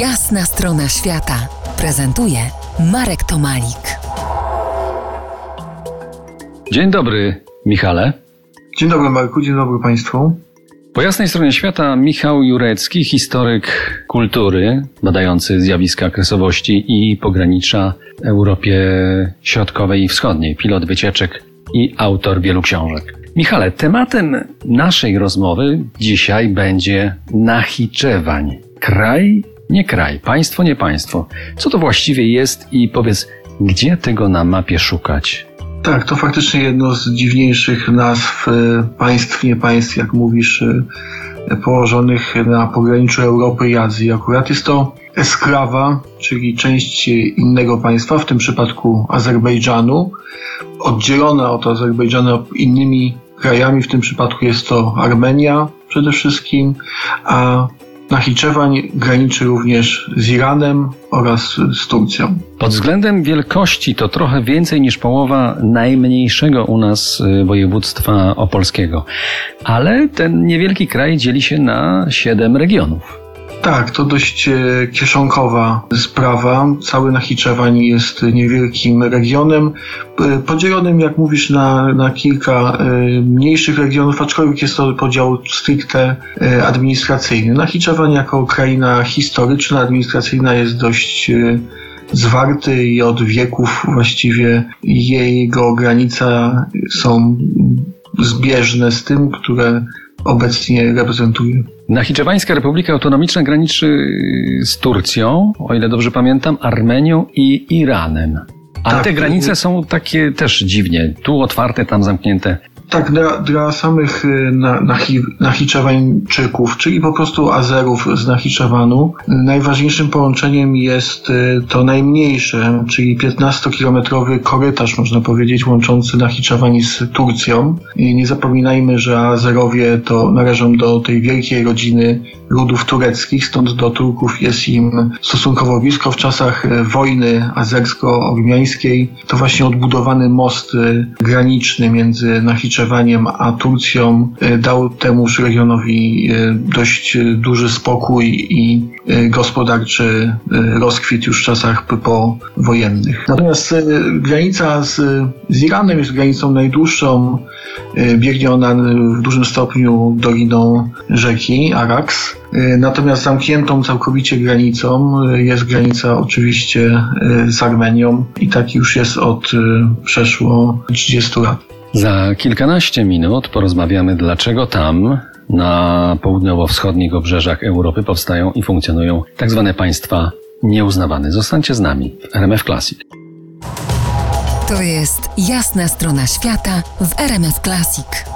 Jasna strona świata prezentuje Marek Tomalik. Dzień dobry, Michale. Dzień dobry Marku, dzień dobry Państwu. Po jasnej stronie świata Michał Jurecki, historyk kultury, badający zjawiska kresowości i pogranicza Europie Środkowej i Wschodniej, pilot wycieczek i autor wielu książek. Michale, tematem naszej rozmowy dzisiaj będzie Nachiczewań. Kraj, nie kraj, państwo, nie państwo. Co to właściwie jest i powiedz, gdzie tego na mapie szukać? Tak, to faktycznie jedno z dziwniejszych nazw e, państw, nie państw, jak mówisz, e, położonych na pograniczu Europy i Azji. Akurat jest to esklawa, czyli część innego państwa, w tym przypadku Azerbejdżanu, oddzielona od Azerbejdżanu innymi krajami, w tym przypadku jest to Armenia przede wszystkim, a Nachiczewań graniczy również z Iranem oraz z Turcją. Pod względem wielkości to trochę więcej niż połowa najmniejszego u nas y, województwa opolskiego. Ale ten niewielki kraj dzieli się na siedem regionów. Tak, to dość e, kieszonkowa sprawa. Cały Nachiczewań jest niewielkim regionem, e, podzielonym, jak mówisz, na, na kilka e, mniejszych regionów, aczkolwiek jest to podział stricte administracyjny. Nachiczewań jako kraina historyczna, administracyjna jest dość zwarty i od wieków właściwie jego granice są zbieżne z tym, które obecnie reprezentuje. Nachiczewańska Republika Autonomiczna graniczy z Turcją, o ile dobrze pamiętam, Armenią i Iranem. A tak, te granice są takie też dziwnie, tu otwarte, tam zamknięte. Tak, dla, dla samych y, na, nachi, Nachiczewańczyków, czyli po prostu Azerów z Nachiczewanu, najważniejszym połączeniem jest y, to najmniejsze, czyli 15-kilometrowy korytarz, można powiedzieć, łączący Nachiczewań z Turcją. I nie zapominajmy, że Azerowie to należą do tej wielkiej rodziny ludów tureckich, stąd do Turków jest im stosunkowo blisko. W czasach y, wojny azersko-ormiańskiej to właśnie odbudowany most graniczny między Nachiczewaniem Nachičewaniem a Turcją e, dał temuż regionowi e, dość duży spokój i e, gospodarczy rozkwit już w czasach powojennych. Natomiast granica z, z Iranem jest granicą najdłuższą. Biegnie ona w dużym stopniu doliną rzeki Araks. Natomiast zamkniętą całkowicie granicą jest granica oczywiście z Armenią i tak już jest od przeszło 30 lat. Za kilkanaście minut porozmawiamy, dlaczego tam, na południowo-wschodnich obrzeżach Europy, powstają i funkcjonują tak zwane państwa nieuznawane. Zostańcie z nami w RMF Classic. To jest jasna strona świata w RMF Classic.